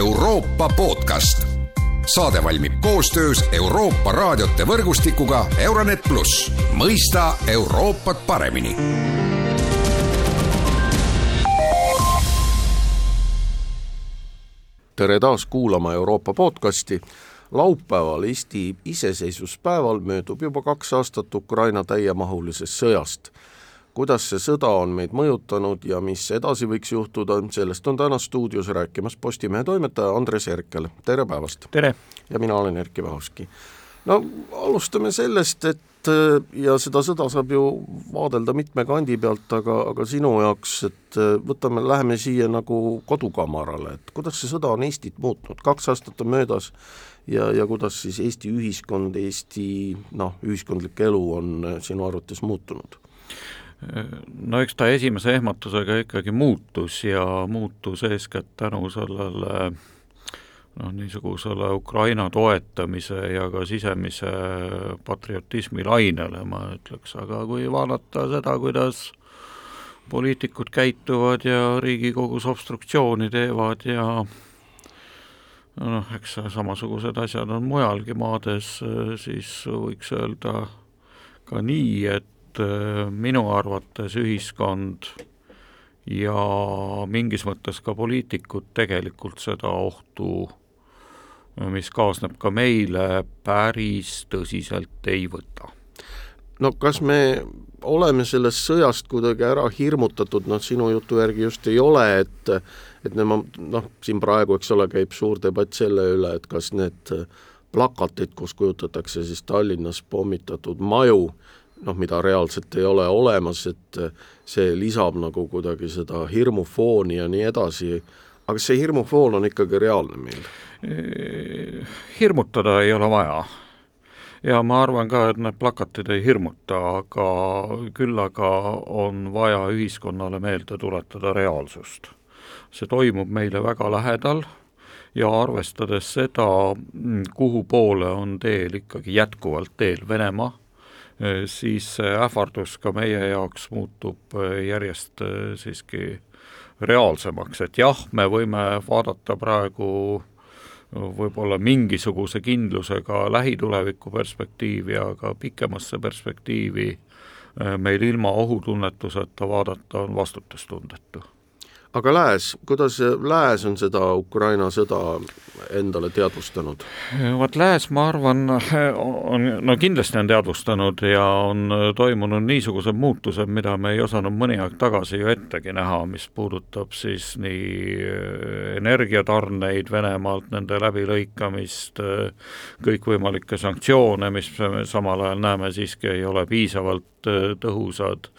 Euroopa podcast. saade valmib koostöös Euroopa raadiote võrgustikuga Euronet pluss, mõista Euroopat paremini tere taas kuulama Euroopa podcasti. laupäeval, Eesti iseseisvuspäeval möödub juba kaks aastat Ukraina täiemahulisest sõjast. Kuidas see sõda on meid mõjutanud ja mis edasi võiks juhtuda, sellest on täna stuudios rääkimas Postimehe toimetaja Andres Herkel, tere päevast! tere! ja mina olen Erkki Vahovski. no alustame sellest, et Äh, ja seda sõda saab ju vaadelda mitme kandi pealt, aga, aga sinu jaoks, et äh, võtame, läheme siia nagu kodukamarale, et kuidas see sõda on Eestit muutnud, kaks aastat on möödas ja, ja kuidas siis Eesti ühiskond, Eesti noh, ühiskondlik elu on äh, sinu arvates muutunud? No eks ta esimese ehmatusega ikkagi muutus ja muutus eeskätt tänu sellele noh, niisugusele Ukraina toetamise ja ka sisemise patriotismi lainele, ma ütleks, aga kui vaadata seda, kuidas poliitikud käituvad ja Riigikogus obstruktsiooni teevad ja noh, eks samasugused asjad on mujalgi maades, siis võiks öelda ka nii, et minu arvates ühiskond ja mingis mõttes ka poliitikud tegelikult seda ohtu mis kaasneb ka meile, päris tõsiselt ei võta. no kas me oleme sellest sõjast kuidagi ära hirmutatud, noh sinu jutu järgi just ei ole, et et nemad, noh, siin praegu, eks ole, käib suur debatt selle üle, et kas need plakatid, kus kujutatakse siis Tallinnas pommitatud maju, noh, mida reaalselt ei ole olemas, et see lisab nagu kuidagi seda hirmufooni ja nii edasi, aga see hirmufoon on ikkagi reaalne meil? hirmutada ei ole vaja. ja ma arvan ka, et need plakatid ei hirmuta, aga küll aga on vaja ühiskonnale meelde tuletada reaalsust. see toimub meile väga lähedal ja arvestades seda, kuhu poole on teel ikkagi jätkuvalt teel Venemaa, siis see ähvardus ka meie jaoks muutub järjest siiski reaalsemaks, et jah, me võime vaadata praegu võib-olla mingisuguse kindlusega lähituleviku perspektiivi, aga pikemasse perspektiivi äh, meil ilma ohutunnetuseta vaadata on vastutustundetu aga Lääs, kuidas Lääs on seda Ukraina sõda endale teadvustanud? vot Lääs, ma arvan, on, no kindlasti on teadvustanud ja on toimunud niisugused muutused, mida me ei osanud mõni aeg tagasi ju ettegi näha, mis puudutab siis nii energiatarneid Venemaalt, nende läbilõikamist, kõikvõimalikke sanktsioone, mis me samal ajal näeme siiski ei ole piisavalt tõhusad,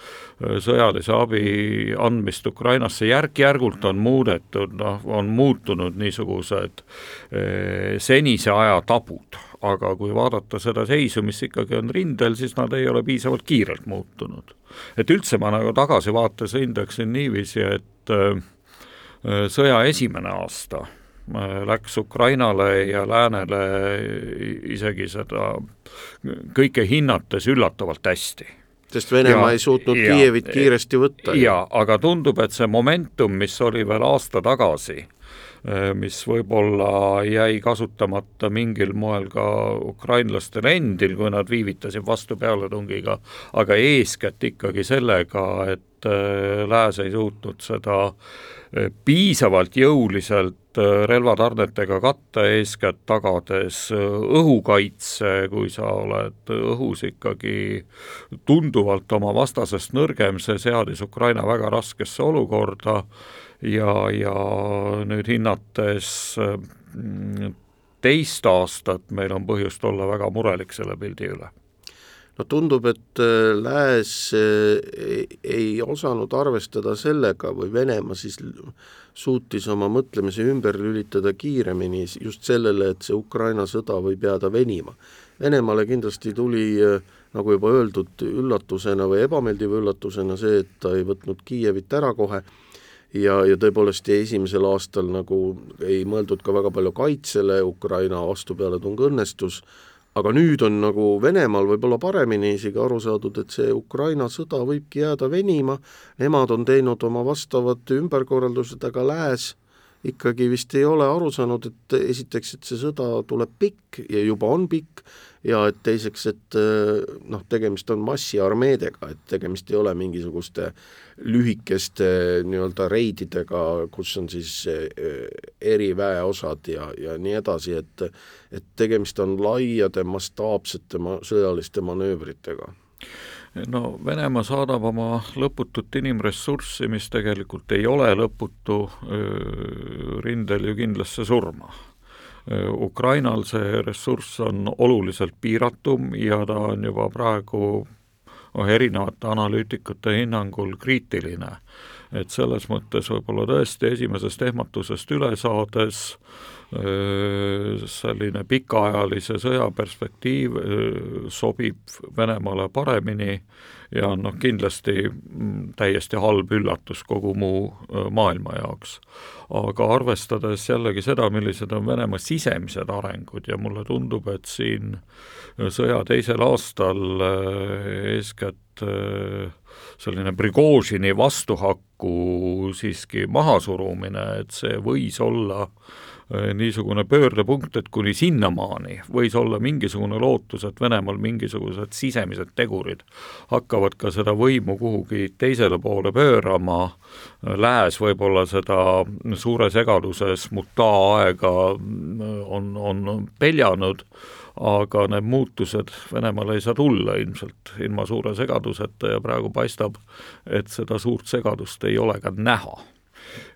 sõjalise abi andmist Ukrainasse. Järk järk-järgult on muudetud, noh, on muutunud niisugused eh, senise aja tabud, aga kui vaadata seda seisu, mis ikkagi on rindel, siis nad ei ole piisavalt kiirelt muutunud. et üldse ma nagu tagasivaates hindaksin niiviisi, et sõja esimene aasta läks Ukrainale ja läänele isegi seda kõike hinnates üllatavalt hästi sest Venemaa ja, ei suutnud ja, Kiievit kiiresti võtta. jaa, aga tundub, et see momentum, mis oli veel aasta tagasi, eh, mis võib-olla jäi kasutamata mingil moel ka ukrainlastel endil, kui nad viivitasid vastu pealetungiga, aga eeskätt ikkagi sellega, et eh, Lääs ei suutnud seda eh, piisavalt jõuliselt relvatarnetega katta, eeskätt tagades äh, õhukaitse, kui sa oled õhus ikkagi tunduvalt oma vastasest nõrgem, see seadis Ukraina väga raskesse olukorda ja, ja nüüd hinnates äh, teist aastat meil on põhjust olla väga murelik selle pildi üle no tundub, et Lääs ei osanud arvestada sellega või Venemaa siis suutis oma mõtlemise ümber lülitada kiiremini just sellele, et see Ukraina sõda võib jääda venima. Venemaale kindlasti tuli, nagu juba öeldud, üllatusena või ebameeldiva üllatusena see, et ta ei võtnud Kiievit ära kohe ja, ja tõepoolest esimesel aastal nagu ei mõeldud ka väga palju kaitsele, Ukraina vastupealetung õnnestus, aga nüüd on nagu Venemaal võib-olla paremini isegi aru saadud, et see Ukraina sõda võibki jääda venima, nemad on teinud oma vastavad ümberkorraldused, aga Lääs ikkagi vist ei ole aru saanud, et esiteks, et see sõda tuleb pikk ja juba on pikk, ja et teiseks, et noh, tegemist on massiarmeedega, et tegemist ei ole mingisuguste lühikeste nii-öelda reididega, kus on siis eriväeosad ja, ja nii edasi, et et tegemist on laiade mastaapsete ma-, sõjaliste manöövritega no Venemaa saadab oma lõputut inimressurssi, mis tegelikult ei ole lõputu, rindel ju kindlasse surma. Ukrainal see ressurss on oluliselt piiratum ja ta on juba praegu noh, erinevate analüütikute hinnangul kriitiline. Et selles mõttes võib-olla tõesti esimesest ehmatusest üle saades selline pikaajalise sõja perspektiiv sobib Venemaale paremini ja noh, kindlasti mm, täiesti halb üllatus kogu muu maailma jaoks. aga arvestades jällegi seda, millised on Venemaa sisemised arengud ja mulle tundub, et siin sõja teisel aastal eeskätt selline Prigožini vastuhakku siiski mahasurumine, et see võis olla äh, Äh, niisugune pöördepunkt, et kuni sinnamaani võis olla mingisugune lootus, et Venemaal mingisugused sisemised tegurid hakkavad ka seda võimu kuhugi teisele poole pöörama, Lääs võib-olla seda suure segaduses muta aega on, on peljanud, aga need muutused Venemaal ei saa tulla ilmselt ilma suure segaduseta ja praegu paistab, et seda suurt segadust ei ole ka näha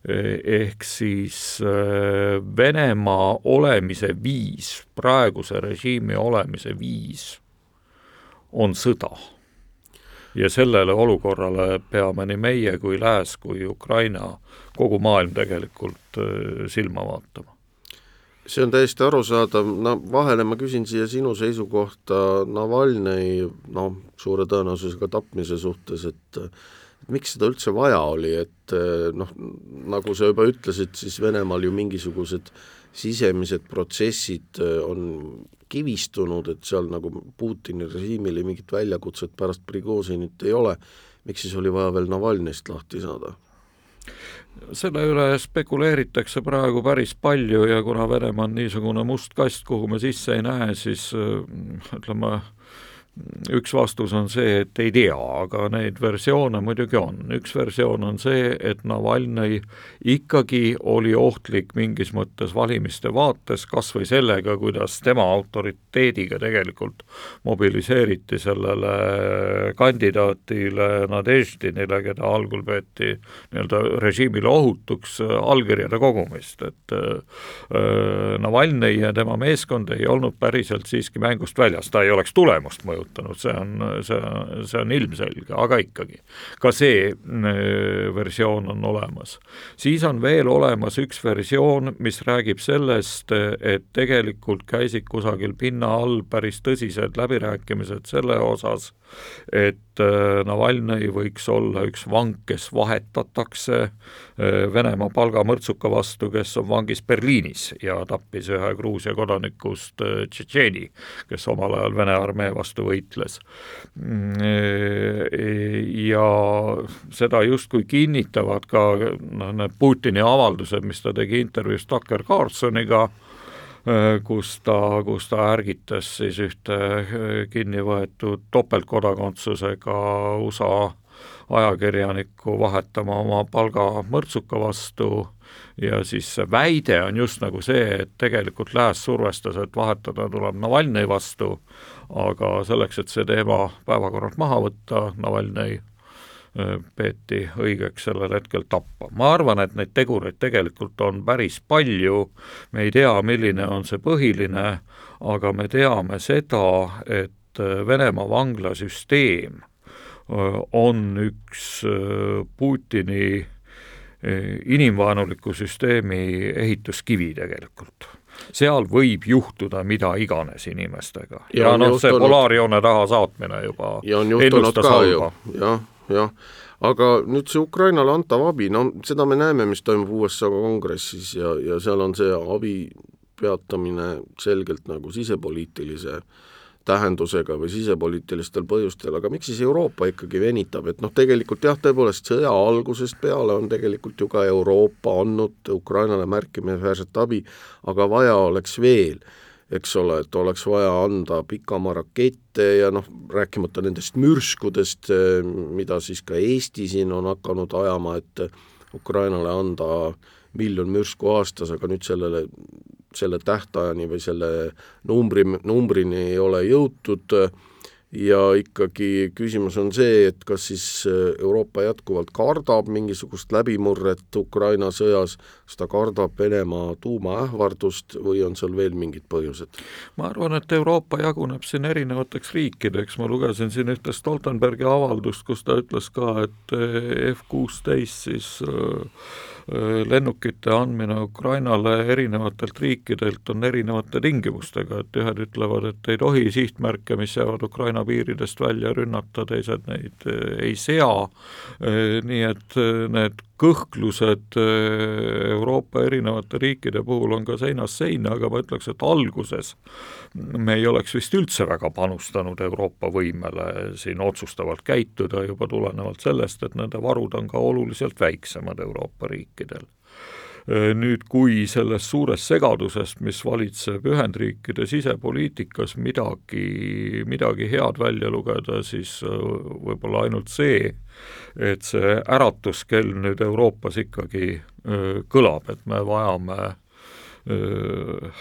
ehk siis äh, Venemaa olemise viis, praeguse režiimi olemise viis on sõda. ja sellele olukorrale peame nii meie kui Lääs kui Ukraina, kogu maailm tegelikult äh, silma vaatama see on täiesti arusaadav, no vahele ma küsin siia sinu seisukohta Navalnõi noh, suure tõenäosusega tapmise suhtes, et miks seda üldse vaja oli, et eh, noh, nagu sa juba ütlesid, siis Venemaal ju mingisugused sisemised protsessid eh, on kivistunud, et seal nagu Putini režiimile mingit väljakutset pärast Prigožinit ei ole, miks siis oli vaja veel Navalnõist lahti saada? selle üle spekuleeritakse praegu päris palju ja kuna Venemaa on niisugune must kast, kuhu me sisse ei näe, siis eh, ütleme, üks vastus on see, et ei tea, aga neid versioone muidugi on. üks versioon on see, et Navalnõi ikkagi oli ohtlik mingis mõttes valimiste vaates, kas või sellega, kuidas tema autoriteediga tegelikult mobiliseeriti sellele kandidaatile Nadeždinile, keda algul peeti nii-öelda režiimile ohutuks allkirjade kogumist, et äh, Navalnõi ja tema meeskond ei olnud päriselt siiski mängust väljas, ta ei oleks tulemust mõjutanud kasutanud, see on, see, see on ilmselge, aga ikkagi. ka see äh, versioon on olemas. siis on veel olemas üks versioon, mis räägib sellest, et tegelikult käisid kusagil pinna all päris tõsised läbirääkimised selle osas, et äh, Navalnõi võiks olla üks vang, kes vahetatakse äh, Venemaa palgamõrtsuka vastu, kes on vangis Berliinis ja tappis ühe Gruusia kodanikust äh, Tšetšeeni, kes omal ajal Vene armee vastu võitles. Mm, ja seda justkui kinnitavad ka noh, need Putini avaldused, mis ta tegi intervjuus Tucker Carlsoniga, kus ta, kus ta ärgitas siis ühte äh, kinni võetud topeltkodakondsusega USA ajakirjanikku vahetama oma palgamõrtsuka vastu. Ja siis see väide on just nagu see, et tegelikult Lääs survestas, et vahetada tuleb Navalnõi vastu, aga selleks, et see teema päevakorralt maha võtta, Navalnõi peeti õigeks sellel hetkel tappa. ma arvan, et neid tegureid tegelikult on päris palju, me ei tea, milline on see põhiline, aga me teame seda, et Venemaa vanglasüsteem on üks Putini inimvaenuliku süsteemi ehituskivi tegelikult. Seal võib juhtuda mida iganes inimestega. Ja, ja noh, see polaarjoone taha saatmine juba ja on juhtunud ka ju, jah jah, aga nüüd see Ukrainale antav abi, no seda me näeme, mis toimub USA kongressis ja, ja seal on see abi peatamine selgelt nagu sisepoliitilise tähendusega või sisepoliitilistel põhjustel, aga miks siis Euroopa ikkagi venitab, et noh, tegelikult jah, tõepoolest sõja algusest peale on tegelikult ju ka Euroopa andnud Ukrainale märkimisväärset abi, aga vaja oleks veel, eks ole, et oleks vaja anda pikamaarakette ja noh, rääkimata nendest mürskudest, mida siis ka Eesti siin on hakanud ajama, et Ukrainale anda miljon mürsku aastas, aga nüüd sellele selle tähtajani või selle numbri, numbrini ei ole jõutud ja ikkagi küsimus on see, et kas siis Euroopa jätkuvalt kardab mingisugust läbimurret Ukraina sõjas, kas ta kardab Venemaa tuumaähvardust või on seal veel mingid põhjused? ma arvan, et Euroopa jaguneb siin erinevateks riikideks, ma lugesin siin ühte Stoltenbergi avaldust, kus ta ütles ka, et F kuusteist siis äh, lennukite andmine Ukrainale erinevatelt riikidelt on erinevate tingimustega, et ühed ütlevad, et ei tohi sihtmärke, mis jäävad Ukraina piiridest välja, rünnata, teised neid ei sea, nii et need kõhklused Euroopa erinevate riikide puhul on ka seinast seina, aga ma ütleks, et alguses me ei oleks vist üldse väga panustanud Euroopa võimele siin otsustavalt käituda juba tulenevalt sellest, et nende varud on ka oluliselt väiksemad Euroopa riikidel nüüd, kui sellest suurest segadusest, mis valitseb Ühendriikide sisepoliitikas, midagi, midagi head välja lugeda, siis võib-olla ainult see, et see äratuskell nüüd Euroopas ikkagi kõlab, et me vajame öö,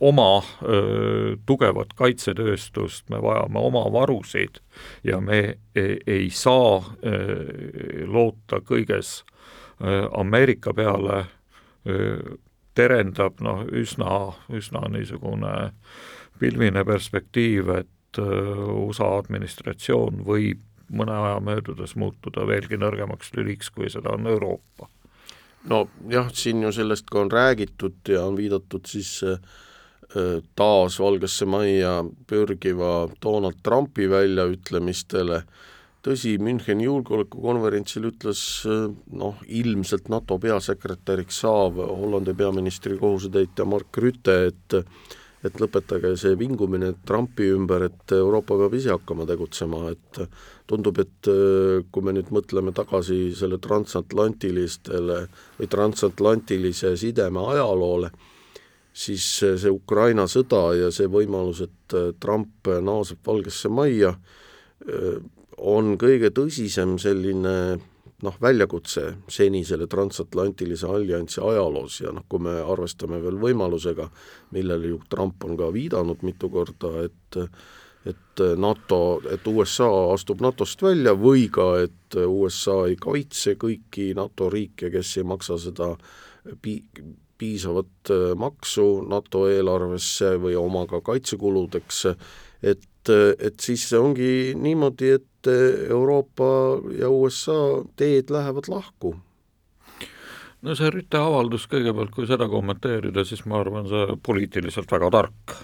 oma öö, tugevat kaitsetööstust, me vajame oma varusid ja me ei, ei saa öö, loota kõiges öö, Ameerika peale, terendab noh, üsna, üsna niisugune pilvine perspektiiv, et USA administratsioon võib mõne aja möödudes muutuda veelgi nõrgemaks lüliks, kui seda on Euroopa. Nojah, siin ju sellest ka on räägitud ja on viidatud siis äh, taas Valgesse Majja pürgiva Donald Trumpi väljaütlemistele, tõsi, Müncheni julgeolekukonverentsil ütles äh, noh, ilmselt NATO peasekretäriks saav Hollandi peaministri kohusetäitja Mark Rüte, et et lõpetage see vingumine Trumpi ümber, et Euroopa peab ise hakkama tegutsema, et tundub, et äh, kui me nüüd mõtleme tagasi selle transatlantilistele või transatlantilise sideme ajaloole, siis see Ukraina sõda ja see võimalus, et Trump naaseb Valgesse Majja, äh, on kõige tõsisem selline noh, väljakutse senisele transatlantilise alliansi ajaloos ja noh, kui me arvestame veel võimalusega, millele ju Trump on ka viidanud mitu korda, et et NATO, et USA astub NATO-st välja või ka, et USA ei kaitse kõiki NATO riike, kes ei maksa seda pi-, piisavat maksu NATO eelarvesse või oma ka kaitsekuludeks, et, et siis ongi niimoodi, et Euroopa ja USA teed lähevad lahku. No see Rüte avaldus kõigepealt, kui seda kommenteerida, siis ma arvan, see poliitiliselt väga tark.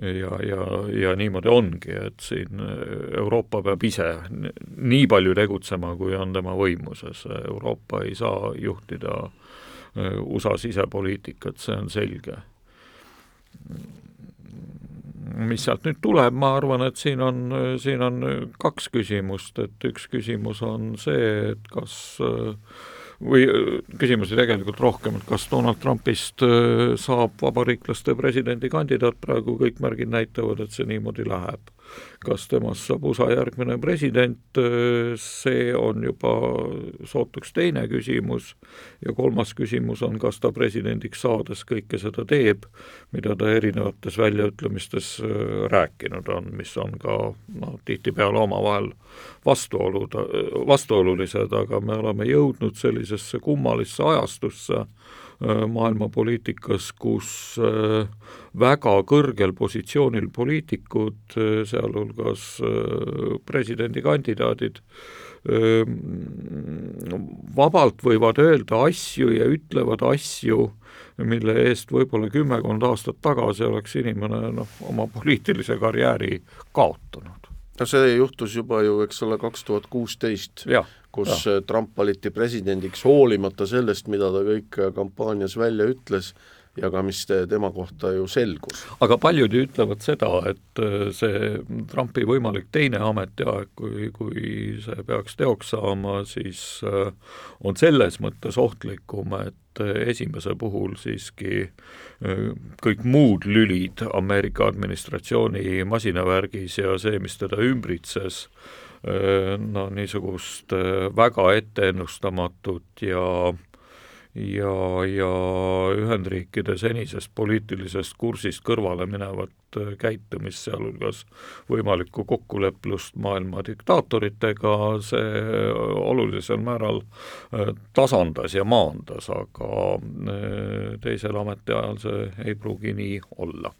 ja, ja, ja niimoodi ongi, et siin Euroopa peab ise nii palju tegutsema, kui on tema võimuses, Euroopa ei saa juhtida USA sisepoliitikat, see on selge mis sealt nüüd tuleb, ma arvan, et siin on, siin on kaks küsimust, et üks küsimus on see, et kas või küsimusi tegelikult rohkem, et kas Donald Trumpist saab vabariiklaste presidendikandidaat, praegu kõik märgid näitavad, et see niimoodi läheb kas temast saab USA järgmine president, see on juba sootuks teine küsimus. Ja kolmas küsimus on, kas ta presidendiks saades kõike seda teeb, mida ta erinevates väljaütlemistes äh, rääkinud on, mis on ka noh, tihtipeale omavahel vastuolud, vastuolulised, aga me oleme jõudnud sellisesse kummalisse ajastusse, Äh, maailmapoliitikas, kus äh, väga kõrgel positsioonil poliitikud, äh, sealhulgas presidendikandidaadid, vabalt võivad öelda asju ja ütlevad asju, mille eest võib-olla kümmekond aastat tagasi oleks inimene noh, oma poliitilise karjääri kaotanud. no see juhtus juba ju, eks ole, kaks tuhat kuusteist kus ja. Trump valiti presidendiks hoolimata sellest, mida ta kõik kampaanias välja ütles, ja ka mis tema kohta ju selgus. aga paljud ju ütlevad seda, et äh, see Trumpi võimalik teine ametiaeg, kui, kui see peaks teoks saama, siis äh, on selles mõttes ohtlikum, et äh, esimese puhul siiski kõik muud lülid Ameerika administratsiooni masinavärgis ja see, mis teda ümbritses, no niisugust väga etteennustamatut ja ja, ja Ühendriikide senisest poliitilisest kursist kõrvale minevat äh, käitumist, sealhulgas võimalikku kokkuleplust maailma diktaatoritega, see olulisel määral äh, tasandas ja maandas, aga äh, teisel ametiajal see ei pruugi nii olla.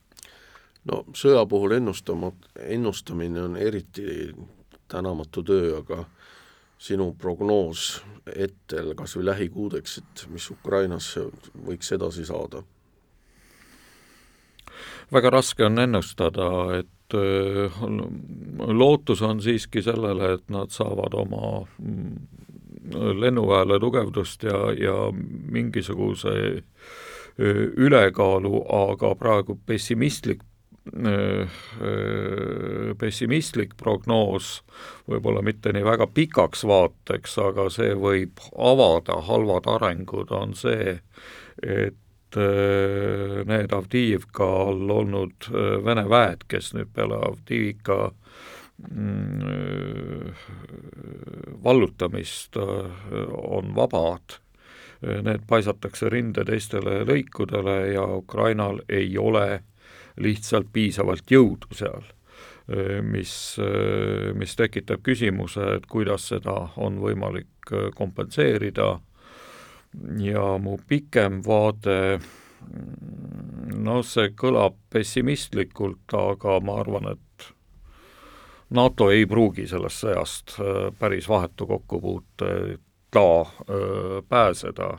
no sõja puhul ennustamat-, ennustamine on eriti tänamatu töö, aga sinu prognoos hettel kas või lähikuudeks, et mis Ukrainas võiks edasi saada? väga raske on ennustada, et äh, lootus on siiski sellele, et nad saavad oma mm, lennuväele tugevdust ja, ja mingisuguse äh, ülekaalu, aga praegu pessimistlik pessimistlik prognoos, võib-olla mitte nii väga pikaks vaateks, aga see võib avada halvad arengud, on see, et äh, need Avdiivka all olnud Vene väed, kes nüüd peale Avdiivka mm, vallutamist on vabad, need paisatakse rinde teistele lõikudele ja Ukrainal ei ole lihtsalt piisavalt jõudu seal, mis, mis tekitab küsimuse, et kuidas seda on võimalik kompenseerida. Ja mu pikem vaade, noh, see kõlab pessimistlikult, aga ma arvan, et NATO ei pruugi sellest sõjast päris vahetu kokkupuuteta pääseda,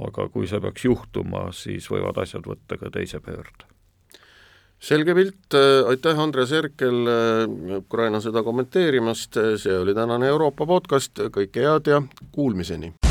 aga kui see peaks juhtuma, siis võivad asjad võtta ka teise pöörde selge pilt, aitäh, Andres Herkel Ukraina sõda kommenteerimast, see oli tänane Euroopa podcast, kõike head ja kuulmiseni!